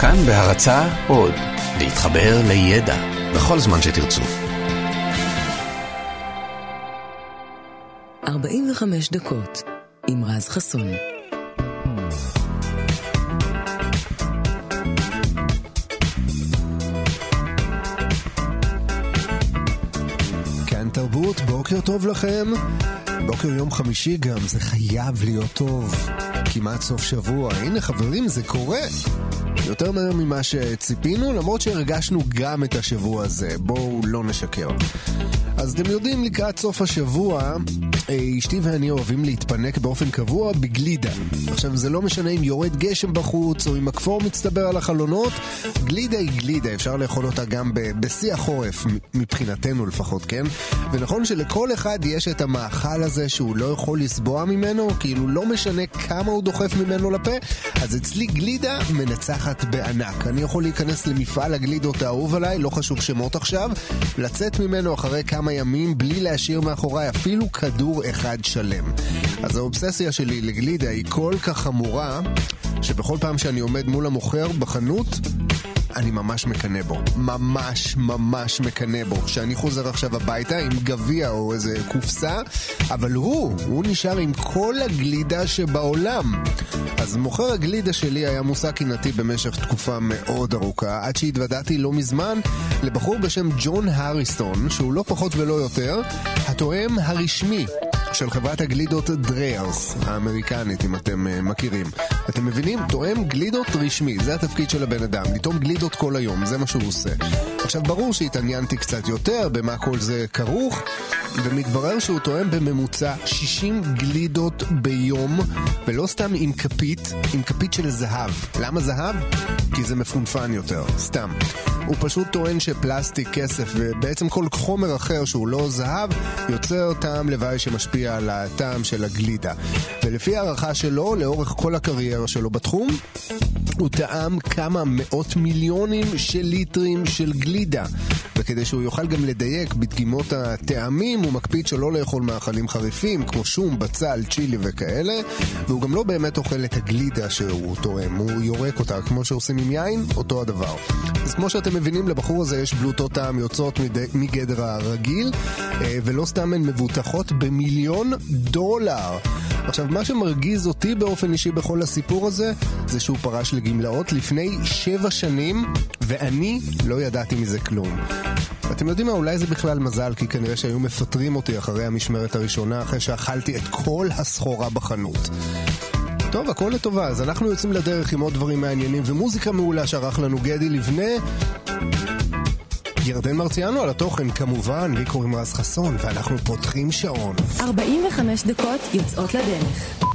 כאן בהרצה עוד, להתחבר לידע בכל זמן שתרצו. 45 דקות עם רז חסון. כאן תרבות, בוקר טוב לכם. בוקר יום חמישי גם, זה חייב להיות טוב. כמעט סוף שבוע. הנה חברים, זה קורה. יותר מהר ממה שציפינו, למרות שהרגשנו גם את השבוע הזה. בואו לא נשקר. אז אתם יודעים, לקראת סוף השבוע, אה, אשתי ואני אוהבים להתפנק באופן קבוע בגלידה. עכשיו, זה לא משנה אם יורד גשם בחוץ, או אם הכפור מצטבר על החלונות, גלידה היא גלידה, אפשר לאכול אותה גם בשיא החורף, מבחינתנו לפחות, כן? ונכון שלכל אחד יש את המאכל הזה שהוא לא יכול לסבוע ממנו, כאילו לא משנה כמה הוא דוחף ממנו לפה, אז אצלי גלידה מנצחת בענק. אני יכול להיכנס למפעל הגלידות האהוב עליי, לא חשוב שמות עכשיו, לצאת ממנו אחרי כמה ימים בלי להשאיר מאחוריי אפילו כדור אחד שלם. אז האובססיה שלי לגלידה היא כל כך חמורה, שבכל פעם שאני עומד מול המוכר בחנות, אני ממש מקנא בו. ממש ממש מקנא בו. כשאני חוזר עכשיו הביתה עם גביע או איזה קופסה, אבל הוא, הוא נשאר עם כל הגלידה שבעולם. אז מוכר הגלידה שלי היה מושא קינתי במשך תקופה מאוד ארוכה, עד שהתוודעתי לא מזמן לבחור בשם ג'ון הריסטון, שהוא לא פחות ולא יותר, התואם הרשמי של חברת הגלידות דריירס האמריקנית, אם אתם uh, מכירים. אתם מבינים? תואם גלידות רשמי, זה התפקיד של הבן אדם, לטעום גלידות כל היום, זה מה שהוא עושה. עכשיו, ברור שהתעניינתי קצת יותר במה כל זה כרוך, ומתברר שהוא תואם בממוצע 60 גלידות ביום, ולא סתם עם כפית, עם כפית של זהב. למה זהב? כי זה מפונפן יותר, סתם. הוא פשוט טוען שפלסטיק, כסף ובעצם כל חומר אחר שהוא לא זהב, יוצר טעם לוואי שמשפיע על הטעם של הגלידה. ולפי הערכה שלו, לאורך כל הקריירה שלו בתחום, הוא טעם כמה מאות מיליונים של ליטרים של גלידה. וכדי שהוא יוכל גם לדייק בדגימות הטעמים, הוא מקפיד שלא לאכול מאכלים חריפים, כמו שום, בצל, צ'ילי וכאלה, והוא גם לא באמת אוכל את הגלידה שהוא טועם, הוא יורק אותה, כמו שעושים עם יין, אותו הדבר. אז כמו שאתם מבינים, לבחור הזה יש בלוטות טעם יוצאות מגדר הרגיל, אה, ולא סתם הן מבוטחות במיליון דולר. עכשיו, מה שמרגיז אותי באופן אישי בכל הסיפור הזה, זה שהוא פרש לגמלאות לפני שבע שנים, ואני לא ידעתי מזה כלום. אתם יודעים מה, אולי זה בכלל מזל, כי כנראה שהיו מפטרים אותי אחרי המשמרת הראשונה, אחרי שאכלתי את כל הסחורה בחנות. טוב, הכל לטובה, אז אנחנו יוצאים לדרך עם עוד דברים מעניינים ומוזיקה מעולה שערך לנו גדי לבנה. ירדן מרציאנו על התוכן כמובן, לי קוראים רז חסון, ואנחנו פותחים שעון. 45 דקות יוצאות לדרך.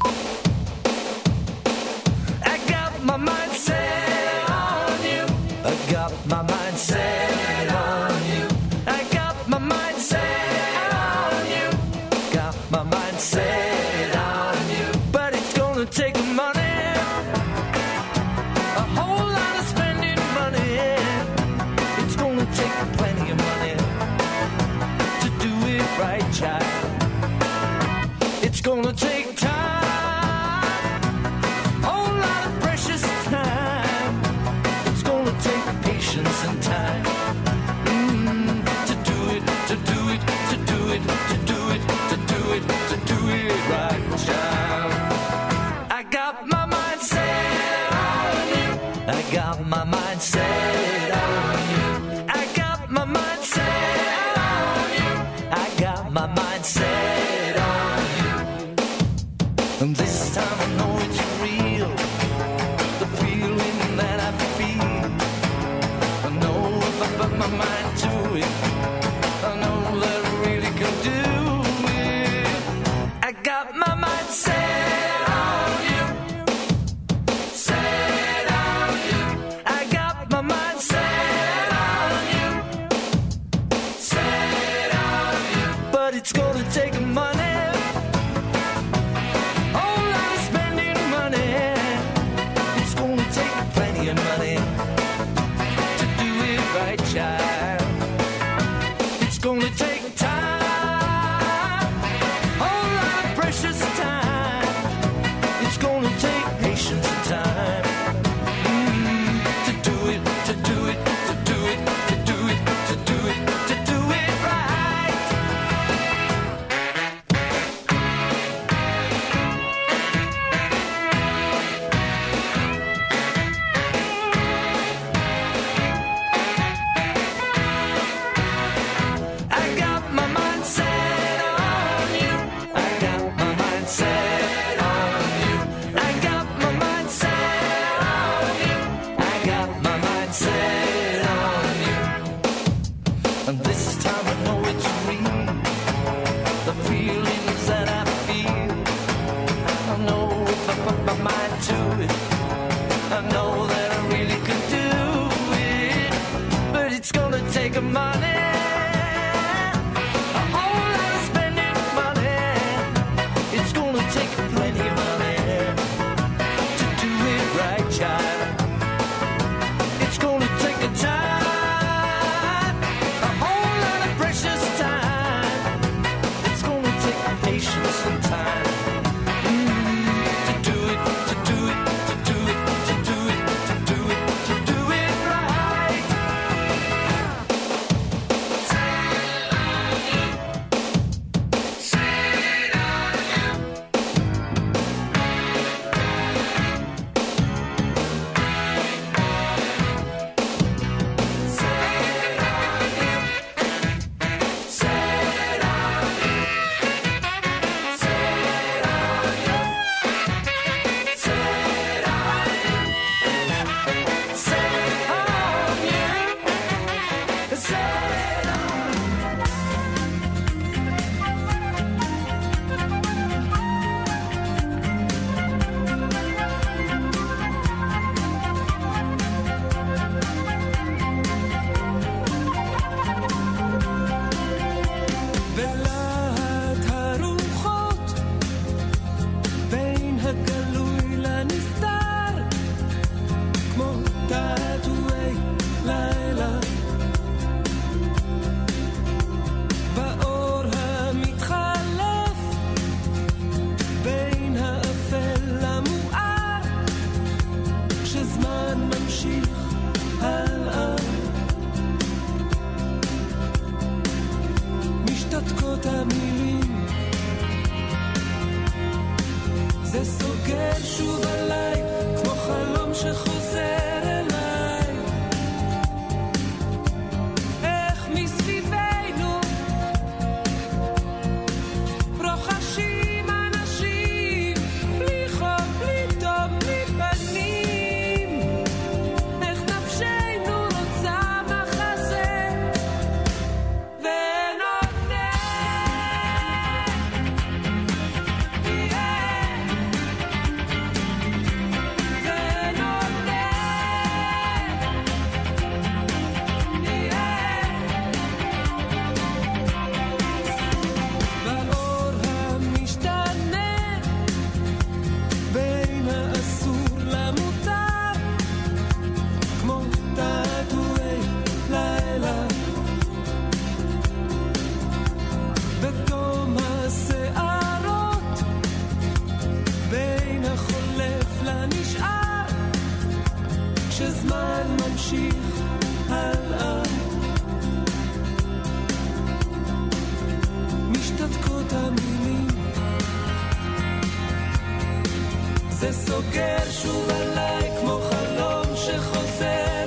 זה סוגר שוב עליי כמו חלום שחוזר.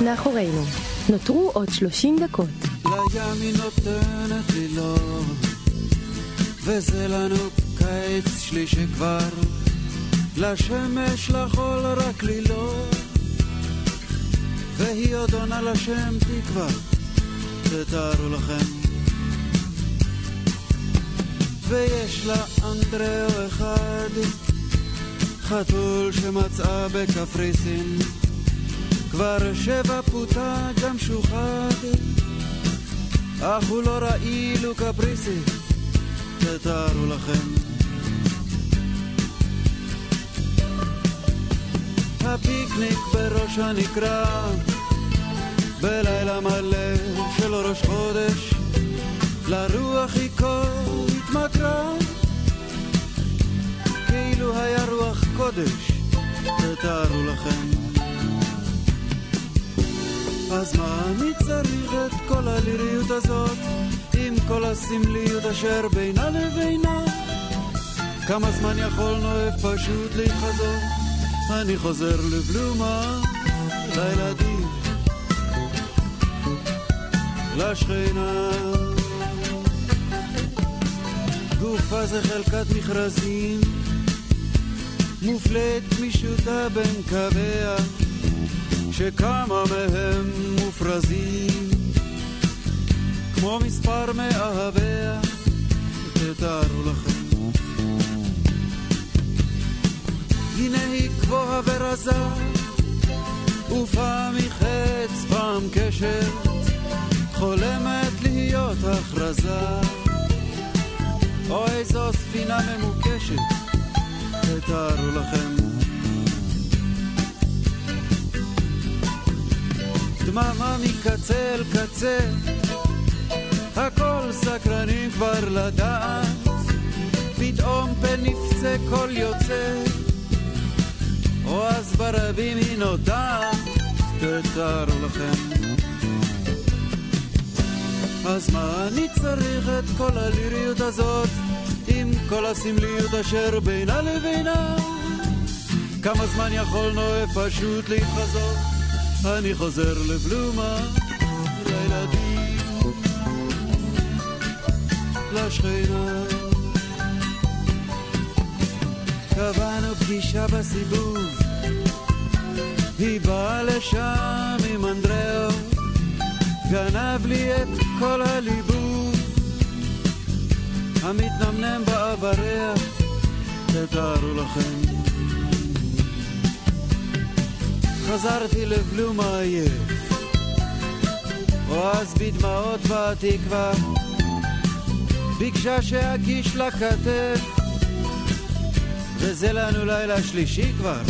מאחורינו. נותרו עוד 30 דקות. לים היא נותנת לי לא, וזה לנו קיץ שלישי כבר, לשמש לחול רק לי לא, והיא עוד עונה לשם תקווה, תתארו לכם. ויש לה אנדריאו אחד, חתול שמצאה בקפריסין, כבר שבע פוטה גם שוחד, אך הוא לא רעיל וקפריסי, תתארו לכם. הפיקניק בראש הנקרה, בלילה מלא של ראש חודש, לרוח היא כה התמכרה, כאילו היה רוח קודש, תתארו לכם. אז מה אני צריך את כל הליריות הזאת, עם כל הסמליות אשר בינה לבינה? כמה זמן יכול נואב פשוט להתחזות? אני חוזר לבלומה, לילדים, לשכנה. גופה זה חלקת מכרזים, מופלית גמישותה בין קוויה, שכמה מהם מופרזים, כמו מספר מאהביה, תתארו לכם. הנה היא גבוהה ורזה, ופעם היא חץ, פעם קשר, חולמת להיות הכרזה. או איזו ספינה ממוקשת, תתארו לכם. דממה מקצה אל קצה, הכל סקרנים כבר לדעת, פתאום פן נפצה קול יוצא, או אז ברבים היא נודעת, תתארו לכם. אז מה אני צריך את כל הליריות הזאת, עם כל הסמליות אשר בינה לבינה? כמה זמן יכול נואף פשוט להתחזות? אני חוזר לבלומה, לילדים, לשכנה. קבענו פגישה בסיבוב, היא באה לשם עם אנדריאו, גנב לי את כל הליבוב, המתנמנם באבריה, תתארו לכם. חזרתי לבלומה עייף, או אז בדמעות בתקווה, ביקשה שאגיש לה כתף, וזה לנו לילה שלישי כבר,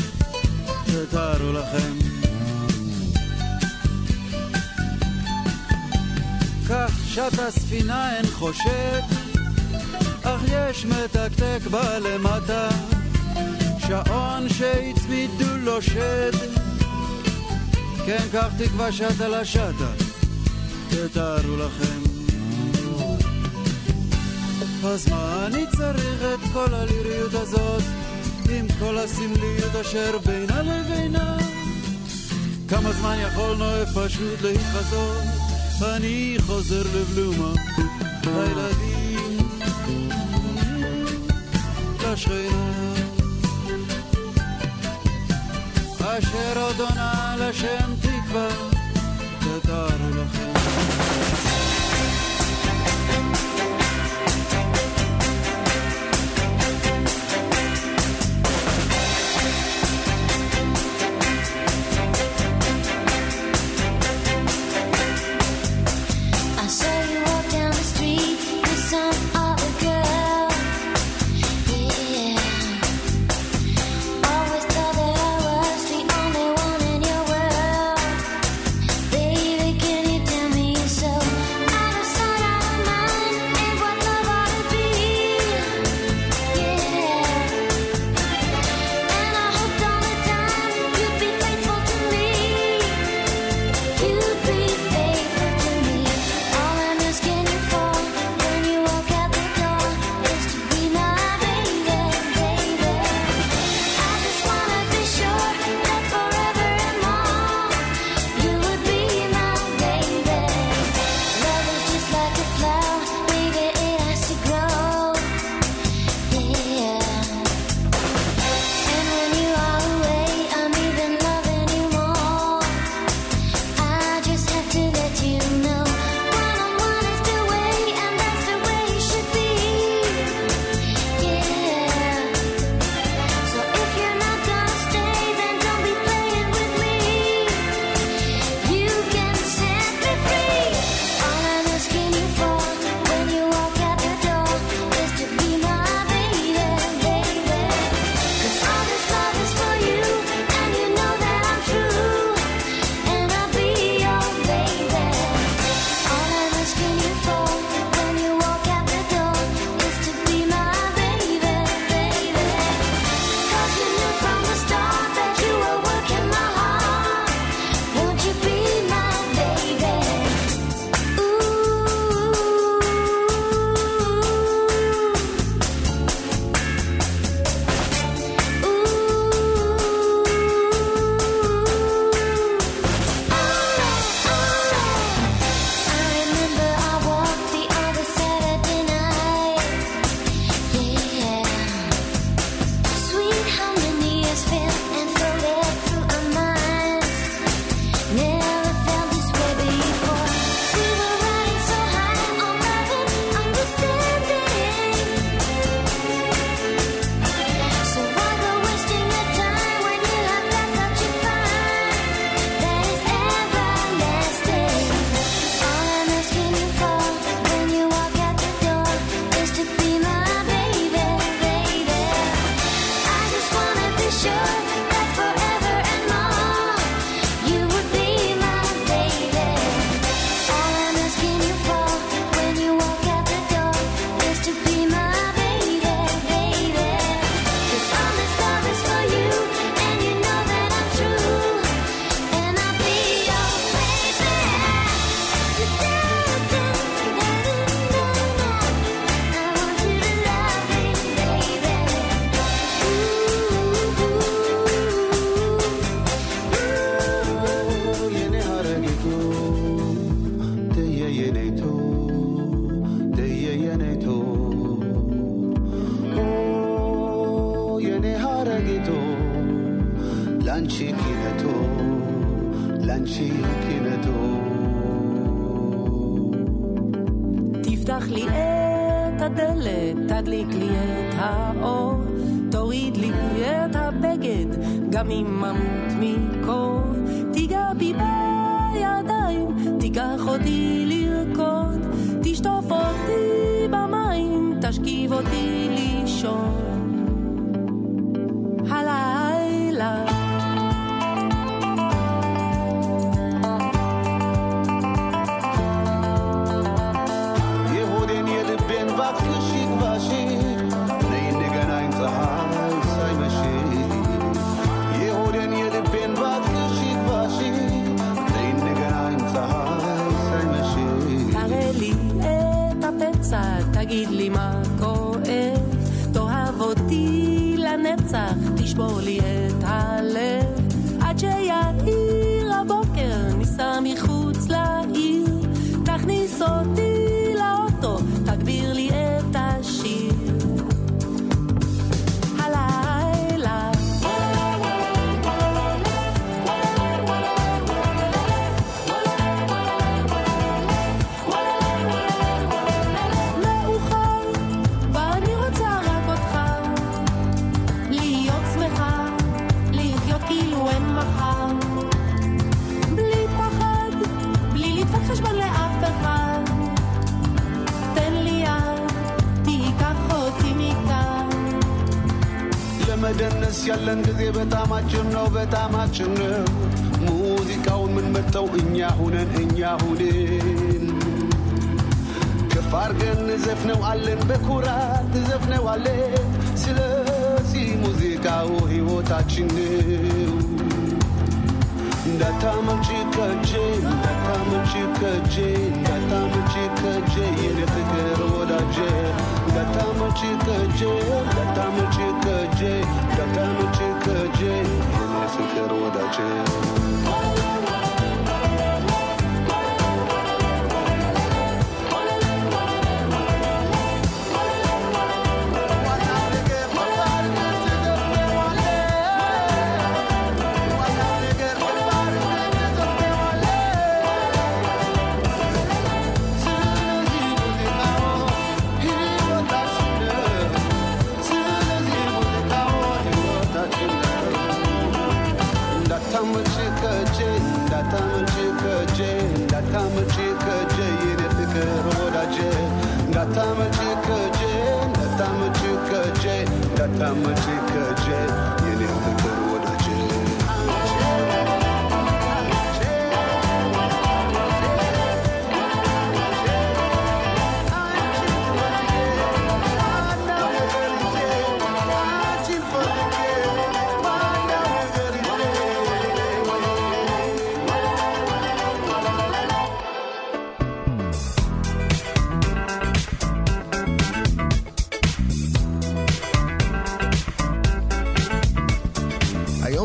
תתארו לכם. כך שט הספינה אין חושד, אך יש מתקתק בה למטה, שעון שהצמידו לו שד. כן, כך תקווה שטה לשטה, תתארו לכם. אז מה אני צריך את כל הליריות הזאת, עם כל הסמליות אשר בינה לבינה? כמה זמן יכול נואף פשוט להתחזות? אני חוזר לבלומה, לילדים, לשכנה. אשר עוד עונה לשם תקווה, תתארו לכם. תשכיב אותי לישון. הלילה አርገን ዘፍነው አለን በኩራት ዘፍነው አለን። ስለዚህ ሙዚቃው ሕይወታችን ነው። እንዳታመልጭ ከጄ እንዳታመልጭ ከጄ እንዳታመልጭ ከጄ የኔ ፍቅር ወዳጄ እንዳታመልጭ ከጄ እንዳታመልጭ ከጄ እንዳታመልጭ ከጄ የኔ ፍቅር ወዳጄ katika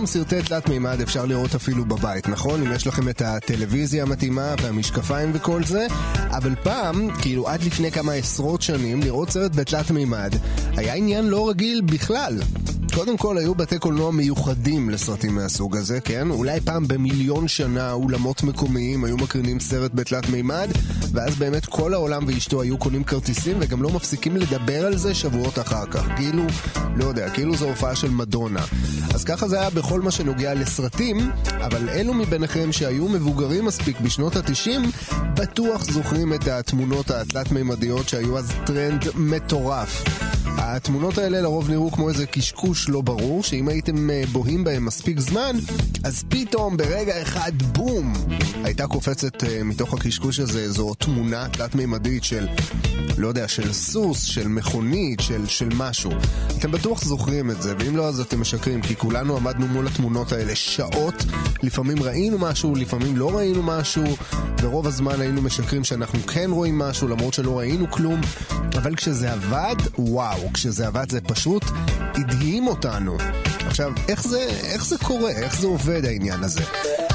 היום סרטי תלת מימד אפשר לראות אפילו בבית, נכון? אם יש לכם את הטלוויזיה המתאימה והמשקפיים וכל זה, אבל פעם, כאילו עד לפני כמה עשרות שנים, לראות סרט בתלת מימד היה עניין לא רגיל בכלל. קודם כל היו בתי קולנוע מיוחדים לסרטים מהסוג הזה, כן? אולי פעם במיליון שנה אולמות מקומיים היו מקרינים סרט בתלת מימד, ואז באמת כל העולם ואשתו היו קונים כרטיסים וגם לא מפסיקים לדבר על זה שבועות אחר כך. כאילו, לא יודע, כאילו זו הופעה של מדונה. אז ככה זה היה בכל מה שנוגע לסרטים, אבל אלו מביניכם שהיו מבוגרים מספיק בשנות התשעים, בטוח זוכרים את התמונות התלת-מימדיות שהיו אז טרנד מטורף. התמונות האלה לרוב נראו כמו איזה קשקוש לא ברור, שאם הייתם אה, בוהים בהם מספיק זמן, אז פתאום ברגע אחד בום! הייתה קופצת אה, מתוך הקשקוש הזה איזו תמונה תלת-מימדית של, לא יודע, של סוס, של מכונית, של, של משהו. אתם בטוח זוכרים את זה, ואם לא אז אתם משקרים, כי כולנו עמדנו מול התמונות האלה שעות, לפעמים ראינו משהו, לפעמים לא ראינו משהו, ורוב הזמן היינו משקרים שאנחנו כן רואים משהו, למרות שלא ראינו כלום, אבל כשזה עבד, וואו, כשזה עבד זה פשוט הדהים אותנו. עכשיו, איך זה, איך זה קורה? איך זה עובד העניין הזה?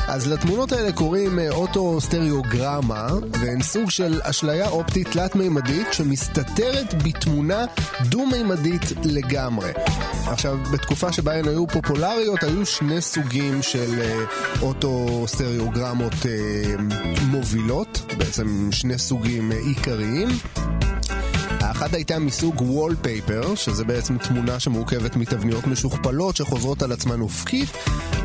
אז לתמונות האלה קוראים אה, אוטו-סטריאוגרמה, והן סוג של אשליה אופטית תלת-מימדית שמסתתרת בתמונה דו-מימדית לגמרי. עכשיו, בתקופה שבה הן היו פופולריות, היו שני סוגים של אה, אוטו-סטריאוגרמות אה, מובילות, בעצם שני סוגים אה, עיקריים. האחת הייתה מסוג וולפייפר, שזה בעצם תמונה שמורכבת מתבניות משוכפלות שחוזרות על עצמן אופקית,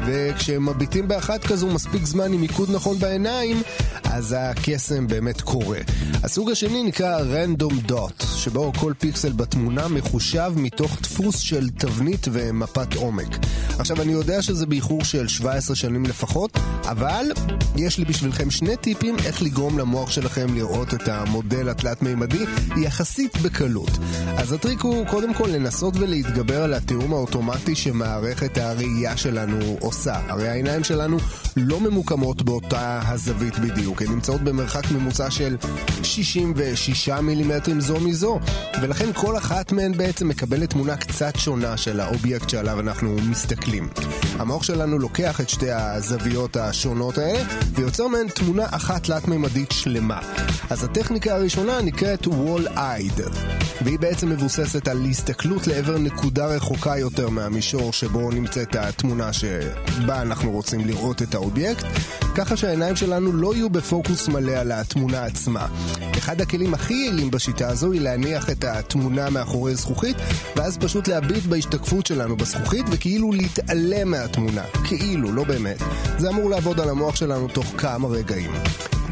וכשמביטים באחת כזו מספיק זמן עם מיקוד נכון בעיניים, אז הקסם באמת קורה. הסוג השני נקרא random dot, שבו כל פיקסל בתמונה מחושב מתוך דפוס של תבנית ומפת עומק. עכשיו, אני יודע שזה באיחור של 17 שנים לפחות, אבל יש לי בשבילכם שני טיפים איך לגרום למוח שלכם לראות את המודל התלת-מימדי יחסית בקלות. אז הטריק הוא קודם כל לנסות ולהתגבר על התיאום האוטומטי שמערכת הראייה שלנו עושה. הרי העיניים שלנו לא ממוקמות באותה הזווית בדיוק, הן נמצאות במרחק ממוצע של 66 מילימטרים זו מזו, ולכן כל אחת מהן בעצם מקבלת תמונה קצת שונה של האובייקט שעליו אנחנו מסתכלים. המוח שלנו לוקח את שתי הזוויות השונות האלה ויוצר מהן תמונה אחת תלת-ממדית שלמה. אז הטכניקה הראשונה נקראת wall-eyed, והיא בעצם מבוססת על הסתכלות לעבר נקודה רחוקה יותר מהמישור שבו נמצאת התמונה שבה אנחנו רוצים לראות את האובייקט, ככה שהעיניים שלנו לא יהיו בפוקוס מלא על התמונה עצמה. אחד הכלים הכי יעילים בשיטה הזו היא להניח את התמונה מאחורי זכוכית, ואז פשוט להביט בהשתקפות שלנו בזכוכית וכאילו להתעלם מהתמונה. כאילו, לא באמת. זה אמור לעבוד על המוח שלנו תוך כמה רגעים.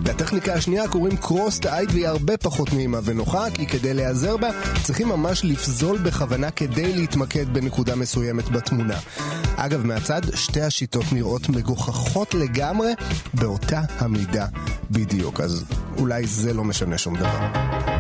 לטכניקה השנייה קוראים cross-eyed והיא הרבה פחות נעימה ונוחה, כי כדי להיעזר בה צריכים ממש לפזול בכוונה כדי להתמקד בנקודה מסוימת בתמונה. אגב, מהצד, שתי השיטות נראות מגוחכות לגמרי באותה המידה בדיוק, אז אולי זה לא משנה שום דבר.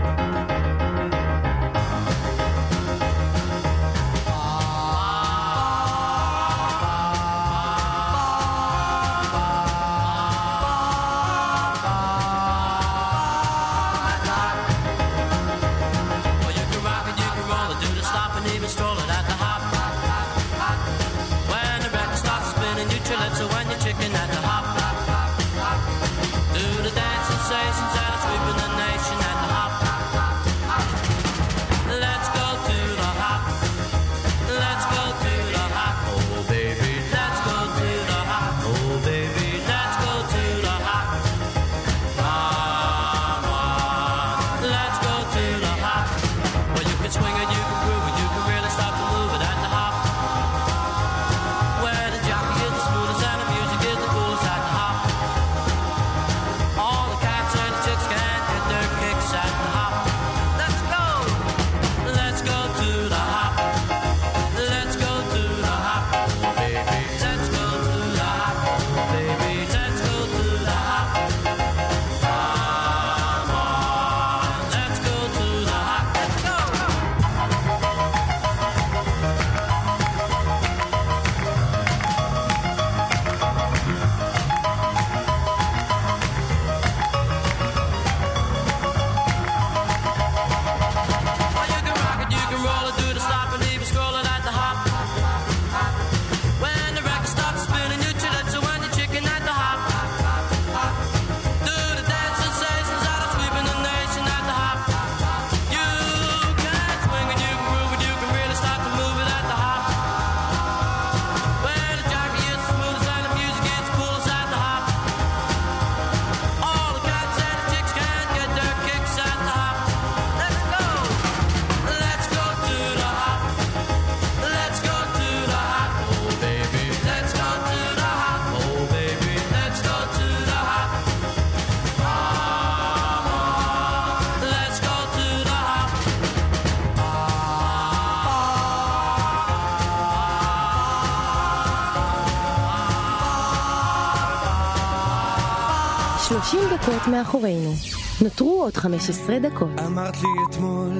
30 דקות מאחורינו. נותרו עוד 15 דקות. אמרת לי אתמול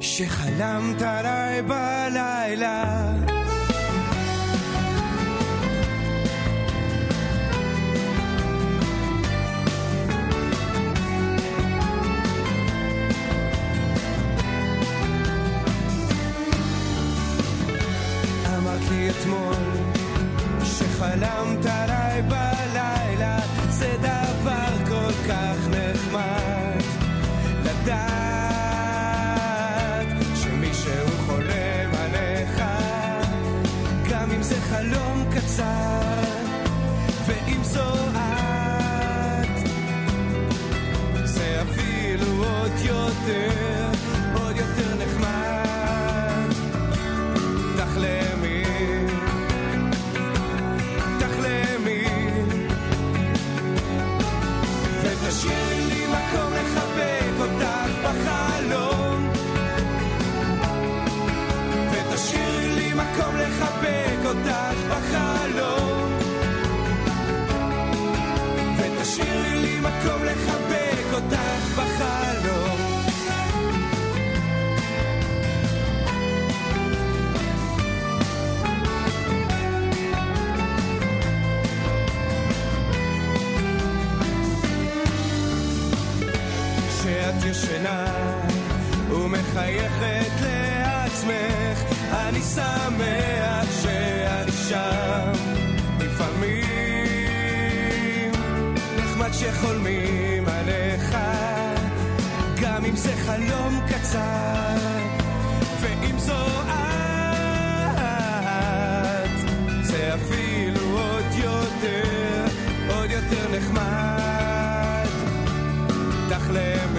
שחלמת עליי בלילה ומחייכת לעצמך, אני שמח שאני שם. לפעמים נחמד שחולמים עליך, גם אם זה חלום קצר, ואם זו את, זה אפילו עוד יותר, עוד יותר נחמד. תחלמי,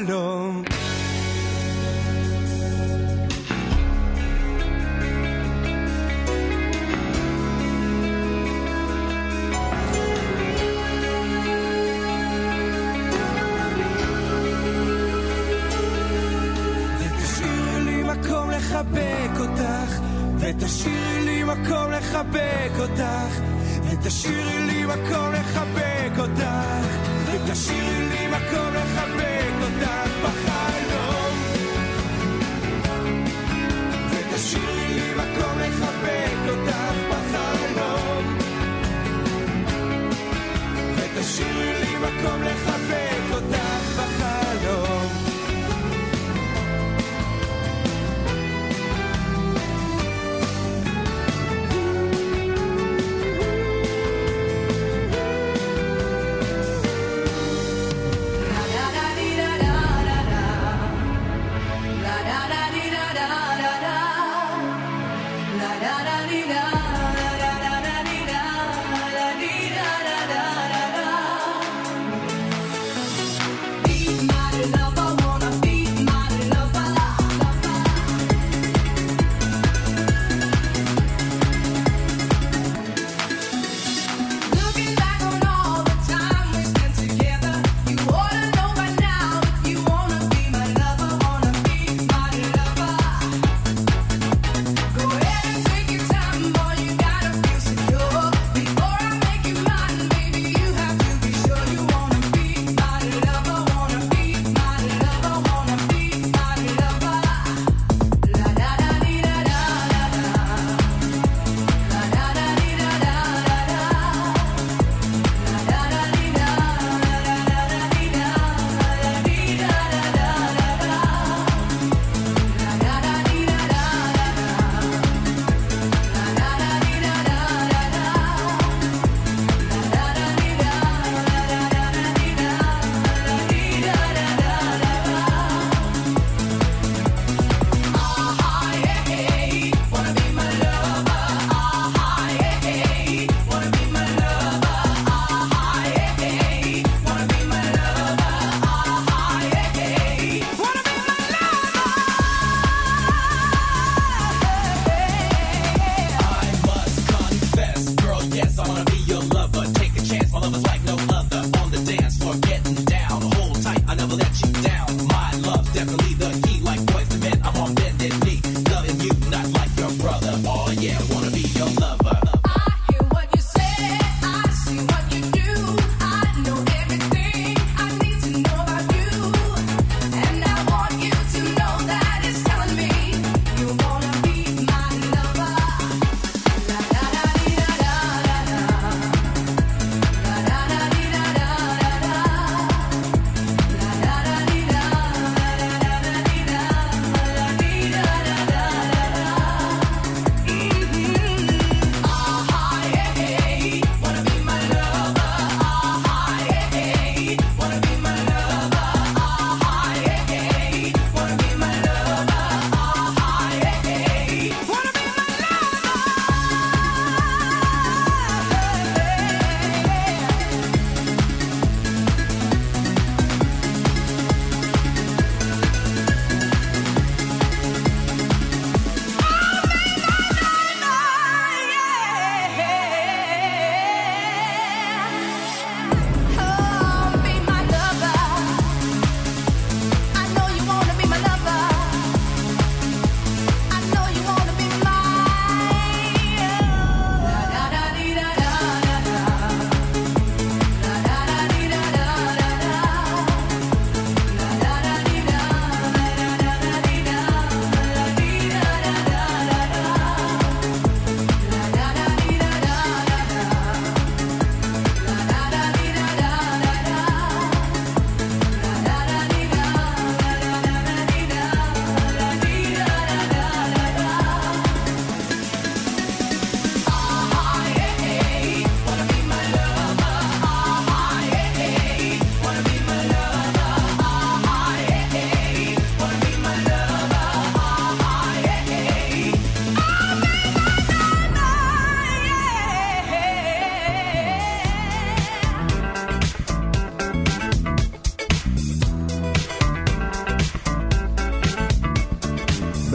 מקום לחבק אותך, ותשאירי לי מקום לחבק אותך, ותשאירי לי מקום לחבק אותך, ותשאירי לי מקום לחבק אותך בחלום.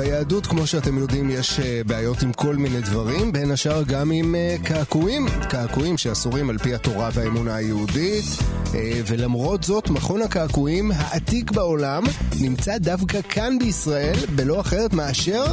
ביהדות, כמו שאתם יודעים, יש אה, בעיות עם כל מיני דברים, בין השאר גם עם אה, קעקועים, קעקועים שאסורים על פי התורה והאמונה היהודית, אה, ולמרות זאת, מכון הקעקועים העתיק בעולם נמצא דווקא כאן בישראל, בלא אחרת מאשר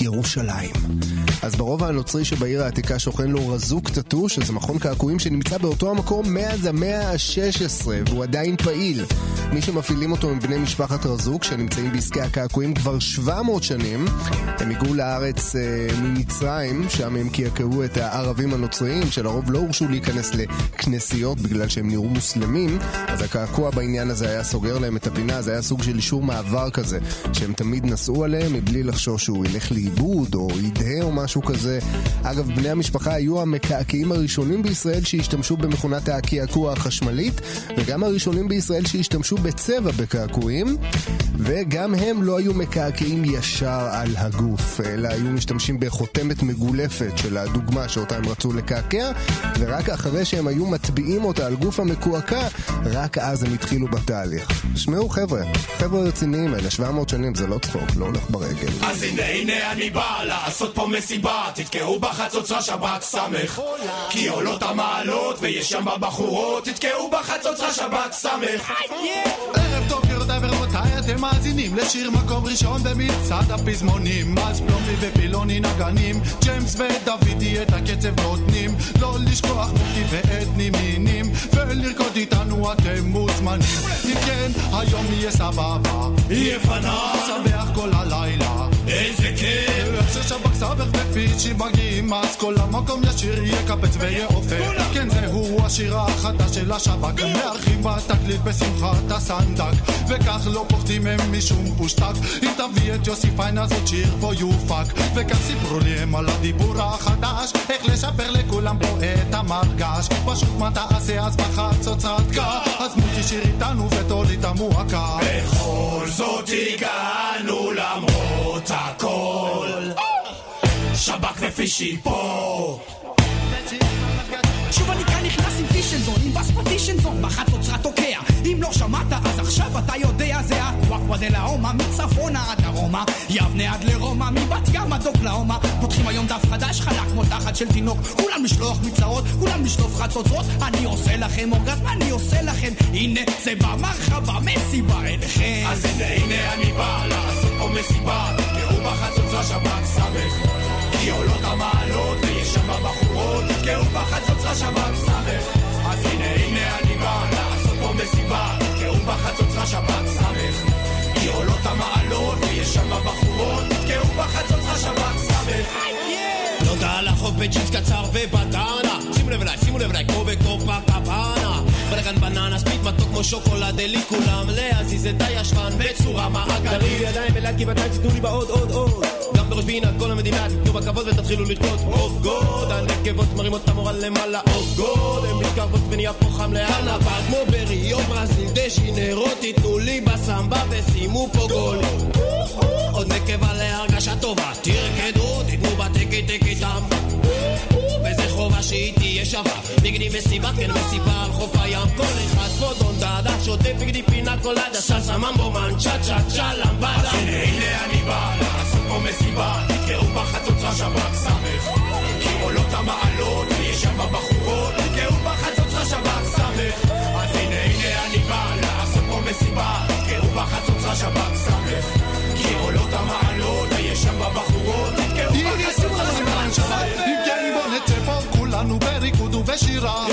ירושלים. אז ברובע הנוצרי שבעיר העתיקה שוכן לו רזוק טאטו, שזה מכון קעקועים שנמצא באותו המקום מאז המאה ה-16, והוא עדיין פעיל. מי שמפעילים אותו הם בני משפחת רזוק, שנמצאים בעסקי הקעקועים כבר 700 שנים. הם הגיעו לארץ אה, ממצרים, שם הם קעקעו את הערבים הנוצריים, שלרוב לא הורשו להיכנס לכנסיות בגלל שהם נראו מוסלמים, אז הקעקוע בעניין הזה היה סוגר להם את הפינה, זה היה סוג של אישור מעבר כזה, שהם תמיד נסעו עליהם מבלי לחשוש שהוא ילך לאיבוד או ידהה או משהו כזה. אגב, בני המשפחה היו המקעקעים הראשונים בישראל שהשתמשו במכונת הקעקוע החשמלית, וגם הראשונים בישראל שהשתמשו בצבע בקעקועים, וגם הם לא היו מקעקעים ישר על הגוף, אלא היו משתמשים בחותמת מגולפת של הדוגמה שאותה הם רצו לקעקע, ורק אחרי שהם היו מטביעים אותה על גוף המקועקע, רק אז הם התחילו בתהליך. שמעו חבר'ה, חבר'ה רציניים אלה, 700 שנים זה לא צחוק, לא הולך ברגל. אז הנה הנה אני בא לעשות פה מסיבה תתקעו בחצוצרה שבת סמך כי עולות המעלות ויש שם בחורות תתקעו בחצוצרה שבת סמך ערב טוב גבירותיי ורבותיי, אתם מאזינים לשיר מקום ראשון במצעד הפזמונים. אז פלומי ופילוני נגנים, ג'יימס ודוידי את הקצב נותנים. לא לשכוח מוטי ואתני מינים, ולרקוד איתנו אתם מוזמנים. אם כן, היום יהיה סבבה, יהיה פנן שמח כל הלילה. איזה כיף ששב"כ סבך ופיצ'י מגיעים, אז כל המקום ישיר יקפץ ויעופר. כן, זהו השיר החדש של השב"כ, מארחים בתקליט בשמחת הסנדק, וכך לא פוחדים הם משום פושטק. אם תביא את יוסי פיין אז עוד שיר פה יופק, וכך סיפרו לי הם על הדיבור החדש, איך לשפר לכולם פה את המרגש. פשוט מה תעשה אז בחצוצרת קה, אז מוטי שיר איתנו ותוריד את המועקה. בכל זאת הגענו למרות הכל שב"כ ופישי פה שוב אני כאן נכנס עם פישנזון, עם בס פטישנזון, בחצוצרה תוקע. אם לא שמעת, אז עכשיו אתה יודע, זה הוואקווה דה לאומה, מצפונה עד דרומה, יבנה עד לרומא, מבת ים עד אוקלאומה. פותחים היום דף חדש, חלק כמו תחת של תינוק, כולם לשלוח מצרות, כולם לשלוף חצוצרות. אני עושה לכם אורגזם, אני עושה לכם, הנה זה במרחבה, מסיבה אליכם. אז הנה הנה אני בא לעשות פה מסיבה בחצוצרה שבת סמך. כי עולות המעלות ויש שם בחורות תתקעו בחצוצרה שבת סמך. אז הנה הנה אני שוקולד אלי כולם. להזיז את הישבן בצורה מעגלית. תרימו לי ידיים ולהד גבעתיים, תיתנו לי בעוד עוד עוד. גם בראש פינה, כל המדינה, תיתנו בכבוד ותתחילו לרקוד. אוף גוד, הנקבות מרימות את המורל למעלה. אוף גוד, הן מתקרבות ונהיה פה חם אבל כמו בריו ברזיל דשינרו, תיתנו לי בסמבה ושימו פה גול. עוד נקבה להרגשה טובה, תרקדו, תיתנו בתקי תקי תם חובה שהיא תהיה שווה. נגדי מסיבה, כן מסיבה על חוף הים. כל אחד פה דון דאדה שוטף נגדי פינה קולדה סלסה ממבו מן צ'ה צ'ה למבדה. אז הנה הנה אני בא לעשות פה מסיבה. תתקעו בחצוצרה שבת סמך. כי עולות המעלות ויש שם בחורות תתקעו בחצוצרה שבת סמך. אז הנה הנה אני בא לעשות פה מסיבה. תתקעו בחצוצרה שבת סמך. כי עולות המעלות ויש שם בחורות תתקעו בחצוצרה שבת סמך כולנו בריקוד ובשירה.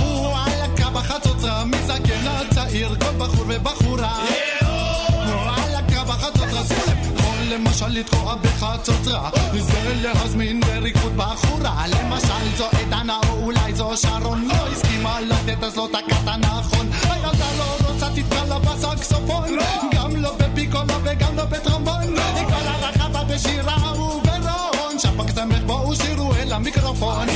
וואלכ בחצוצרה מזקן עד צעיר כל בחור ובחורה. וואלכ בחצוצרה שים לב יכול למשל לתקוע בחצוצרה. זה להזמין בריקוד בחורה. למשל זו עדנה או אולי זו שרון. לא הסכימה לתת אז לא תקעת נכון הילדה לא רוצה תתקע לה בסקסופון. גם לא בפיקולה וגם לא בטרומבון כל הרחבה בשירה וברון שפק סמך בואו שירו אל המיקרופון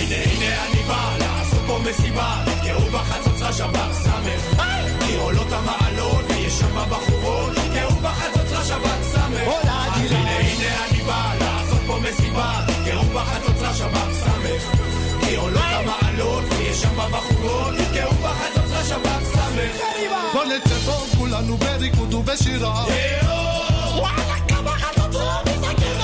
מסיבה תתקעו בחצוצרה שבת סמך. כי עולות המעלות ויש שם בחורות. תתקעו בחצוצרה שבת סמך. הולה, אז גילה. הנה הנה אני בא לעשות פה מסיבה. תתקעו בחצוצרה שבת סמך. כי עולות המעלות ויש שם בחורות. תתקעו בחצוצרה שבת סמך. בוא נצא פה כולנו בריקוד ובשירה. וואלכ בחצוצרה מזקן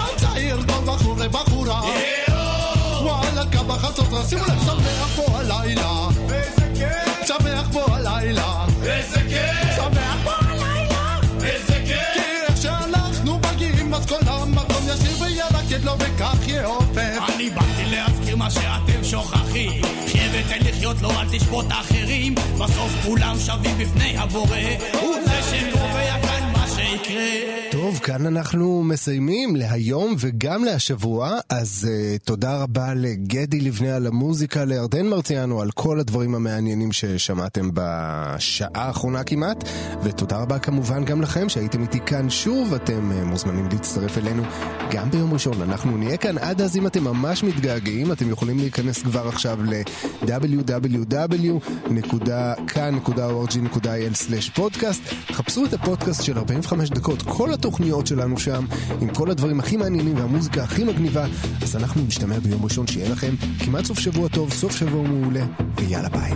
בחצות, שימו לב, שמח פה הלילה. איזה כיף! שמח פה הלילה. איזה כיף! שמח פה הלילה. איזה כיף! כי איך שאנחנו מגיעים, אז כל המקום ישיר וירקד לו וכך יעופף. אני באתי להזכיר מה שאתם שוכחים חיה ותן לחיות לו, אל תשפוט אחרים בסוף כולם שווים בפני הבורא הוא זה שקובע כאן מה שיקרה טוב, כאן אנחנו מסיימים להיום וגם להשבוע, אז uh, תודה רבה לגדי לבנה על המוזיקה, לירדן מרציאנו על כל הדברים המעניינים ששמעתם בשעה האחרונה כמעט, ותודה רבה כמובן גם לכם שהייתם איתי כאן שוב, אתם uh, מוזמנים להצטרף אלינו גם ביום ראשון, אנחנו נהיה כאן עד אז אם אתם ממש מתגעגעים, אתם יכולים להיכנס כבר עכשיו ל-www.kan.org.il/פודקאסט, חפשו את הפודקאסט של 45 דקות, כל התוכניות שלנו שם, עם כל הדברים הכי מעניינים והמוזיקה הכי מגניבה, אז אנחנו נשתמע ביום ראשון, שיהיה לכם כמעט סוף שבוע טוב, סוף שבוע מעולה, ויאללה ביי.